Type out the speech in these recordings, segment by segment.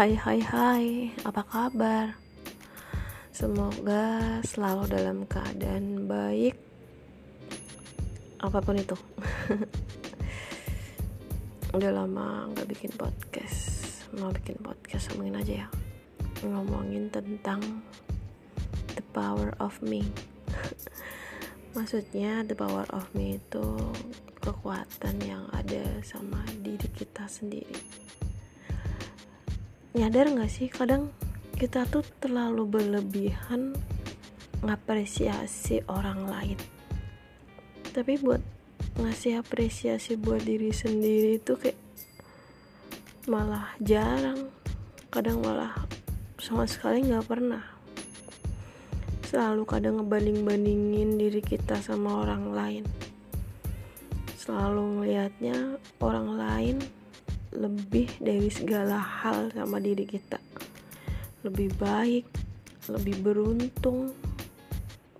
Hai hai hai, apa kabar? Semoga selalu dalam keadaan baik. Apa pun itu. Udah lama gak bikin podcast. Mau bikin podcast ngomongin aja ya. Ngomongin tentang The power of me. Maksudnya the power of me itu kekuatan yang ada sama diri kita sendiri nyadar gak sih kadang kita tuh terlalu berlebihan ngapresiasi orang lain. Tapi buat ngasih apresiasi buat diri sendiri itu kayak malah jarang. Kadang malah sama sekali nggak pernah. Selalu kadang ngebanding-bandingin diri kita sama orang lain. Selalu melihatnya orang lain lebih dari segala hal sama diri kita. Lebih baik lebih beruntung.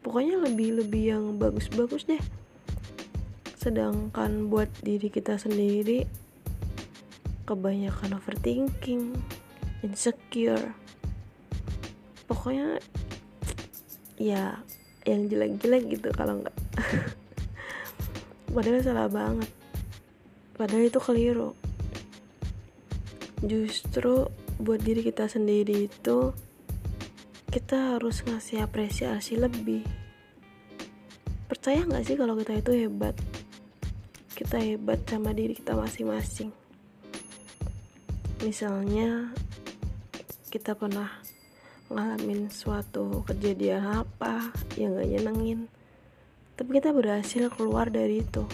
Pokoknya lebih-lebih yang bagus-bagus deh. Sedangkan buat diri kita sendiri kebanyakan overthinking insecure. Pokoknya ya yang jelek-jelek gitu kalau enggak padahal salah banget. Padahal itu keliru justru buat diri kita sendiri itu kita harus ngasih apresiasi lebih. Percaya nggak sih kalau kita itu hebat? Kita hebat sama diri kita masing-masing. Misalnya kita pernah ngalamin suatu kejadian apa yang gak nyenengin tapi kita berhasil keluar dari itu.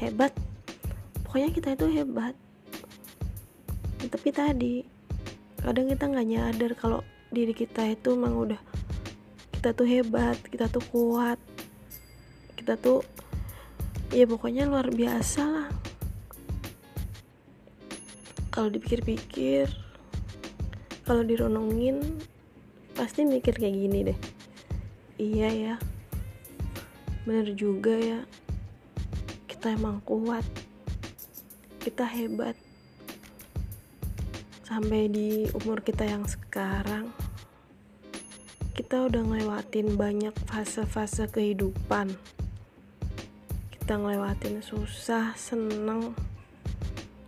Hebat. Pokoknya kita itu hebat tapi tadi kadang kita nggak nyadar kalau diri kita itu emang udah kita tuh hebat kita tuh kuat kita tuh ya pokoknya luar biasa lah. Kalau dipikir-pikir kalau dironongin pasti mikir kayak gini deh. Iya ya bener juga ya. Kita emang kuat kita hebat sampai di umur kita yang sekarang kita udah ngelewatin banyak fase-fase kehidupan. Kita ngelewatin susah, seneng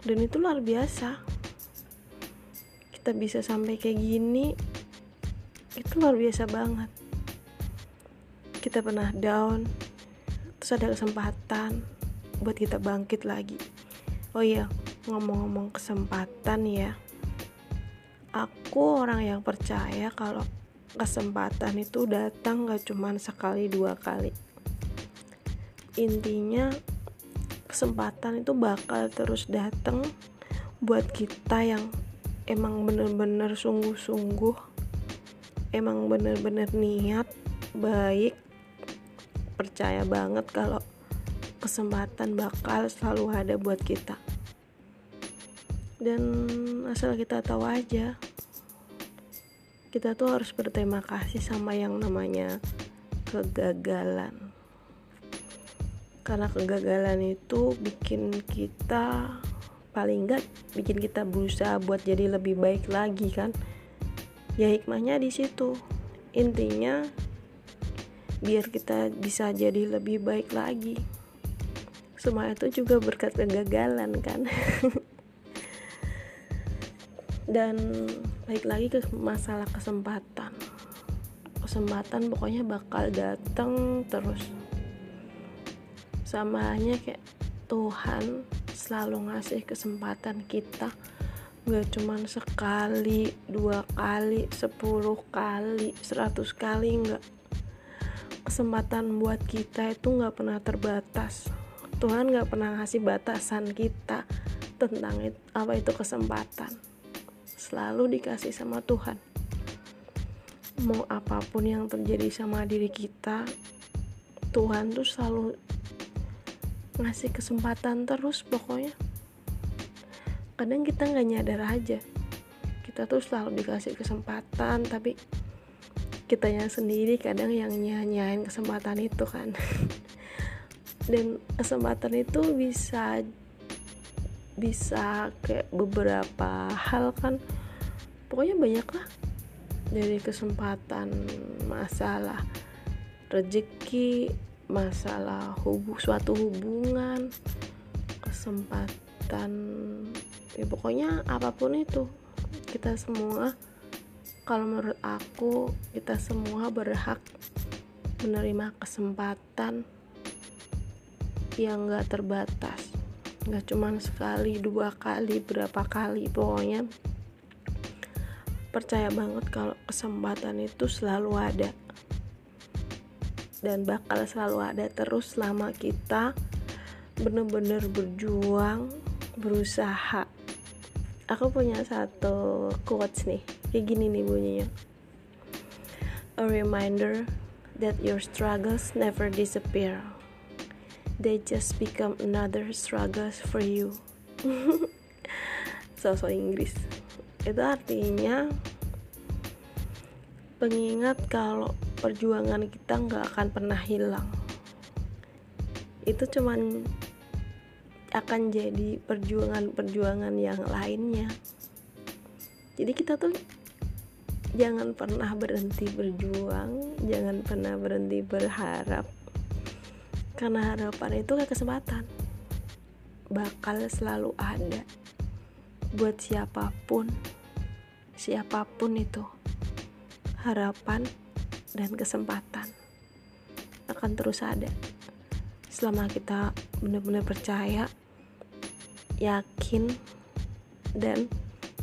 dan itu luar biasa. Kita bisa sampai kayak gini itu luar biasa banget. Kita pernah down terus ada kesempatan buat kita bangkit lagi. Oh iya ngomong-ngomong kesempatan ya aku orang yang percaya kalau kesempatan itu datang gak cuma sekali dua kali. Intinya kesempatan itu bakal terus datang buat kita yang emang bener-bener sungguh-sungguh emang bener-bener niat baik percaya banget kalau kesempatan bakal selalu ada buat kita. Dan asal kita tahu aja kita tuh harus berterima kasih sama yang namanya kegagalan. Karena kegagalan itu bikin kita paling enggak bikin kita berusaha buat jadi lebih baik lagi kan? Ya hikmahnya di situ. Intinya biar kita bisa jadi lebih baik lagi. Semua itu juga berkat kegagalan kan dan baik lagi ke masalah kesempatan. Kesempatan pokoknya bakal datang terus. Sama halnya kayak Tuhan selalu ngasih kesempatan kita. Gak cuman sekali dua kali sepuluh kali seratus kali nggak. Kesempatan buat kita itu nggak pernah terbatas. Tuhan nggak pernah ngasih batasan kita tentang apa itu kesempatan selalu dikasih sama Tuhan. Mau apa pun yang terjadi sama diri kita Tuhan tuh selalu ngasih kesempatan terus pokoknya. Kadang kita nggak nyadar aja. Kita tuh selalu dikasih kesempatan tapi kitanya sendiri kadang yang nyanyain kesempatan itu kan. Dan kesempatan itu bisa bisa kayak beberapa hal kan. Pokoknya banyak lah dari kesempatan masalah rezeki masalah hubu suatu hubungan kesempatan ya pokoknya apa pun itu kita semua kalau menurut aku kita semua berhak menerima kesempatan yang gak terbatas gak cuman sekali dua kali berapa kali pokoknya percaya banget kalau kesempatan itu selalu ada. Dan bakal selalu ada terus selama kita bener-bener berjuang berusaha. Aku punya satu quotes nih kayak gini nih bunyinya. A reminder that your struggles never disappear they just become another struggles for you. Sosok Inggris. Itu artinya pengingat kalau perjuangan kita nggak akan pernah hilang. Itu cuman akan jadi perjuangan-perjuangan yang lainnya. Jadi kita tuh jangan pernah berhenti berjuang jangan pernah berhenti berharap karena harapan itu kayak kesempatan. Bakal selalu ada buat siapa pun siapa pun itu. Harapan dan kesempatan akan terus ada. Selama kita benar-benar percaya yakin dan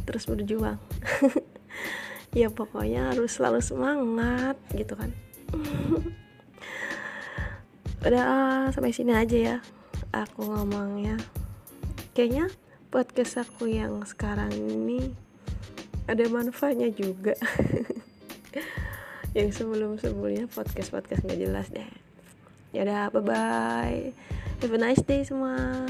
terus berjuang. Ya pokoknya harus selalu semangat gitu kan udah sampai sini aja ya aku ngomongnya. Kayaknya podcast aku yang sekarang ini ada manfaatnya juga. Yang sebelum sebelumnya podcast podcast nggak jelas deh. Ya udah bye bye have a nice day semua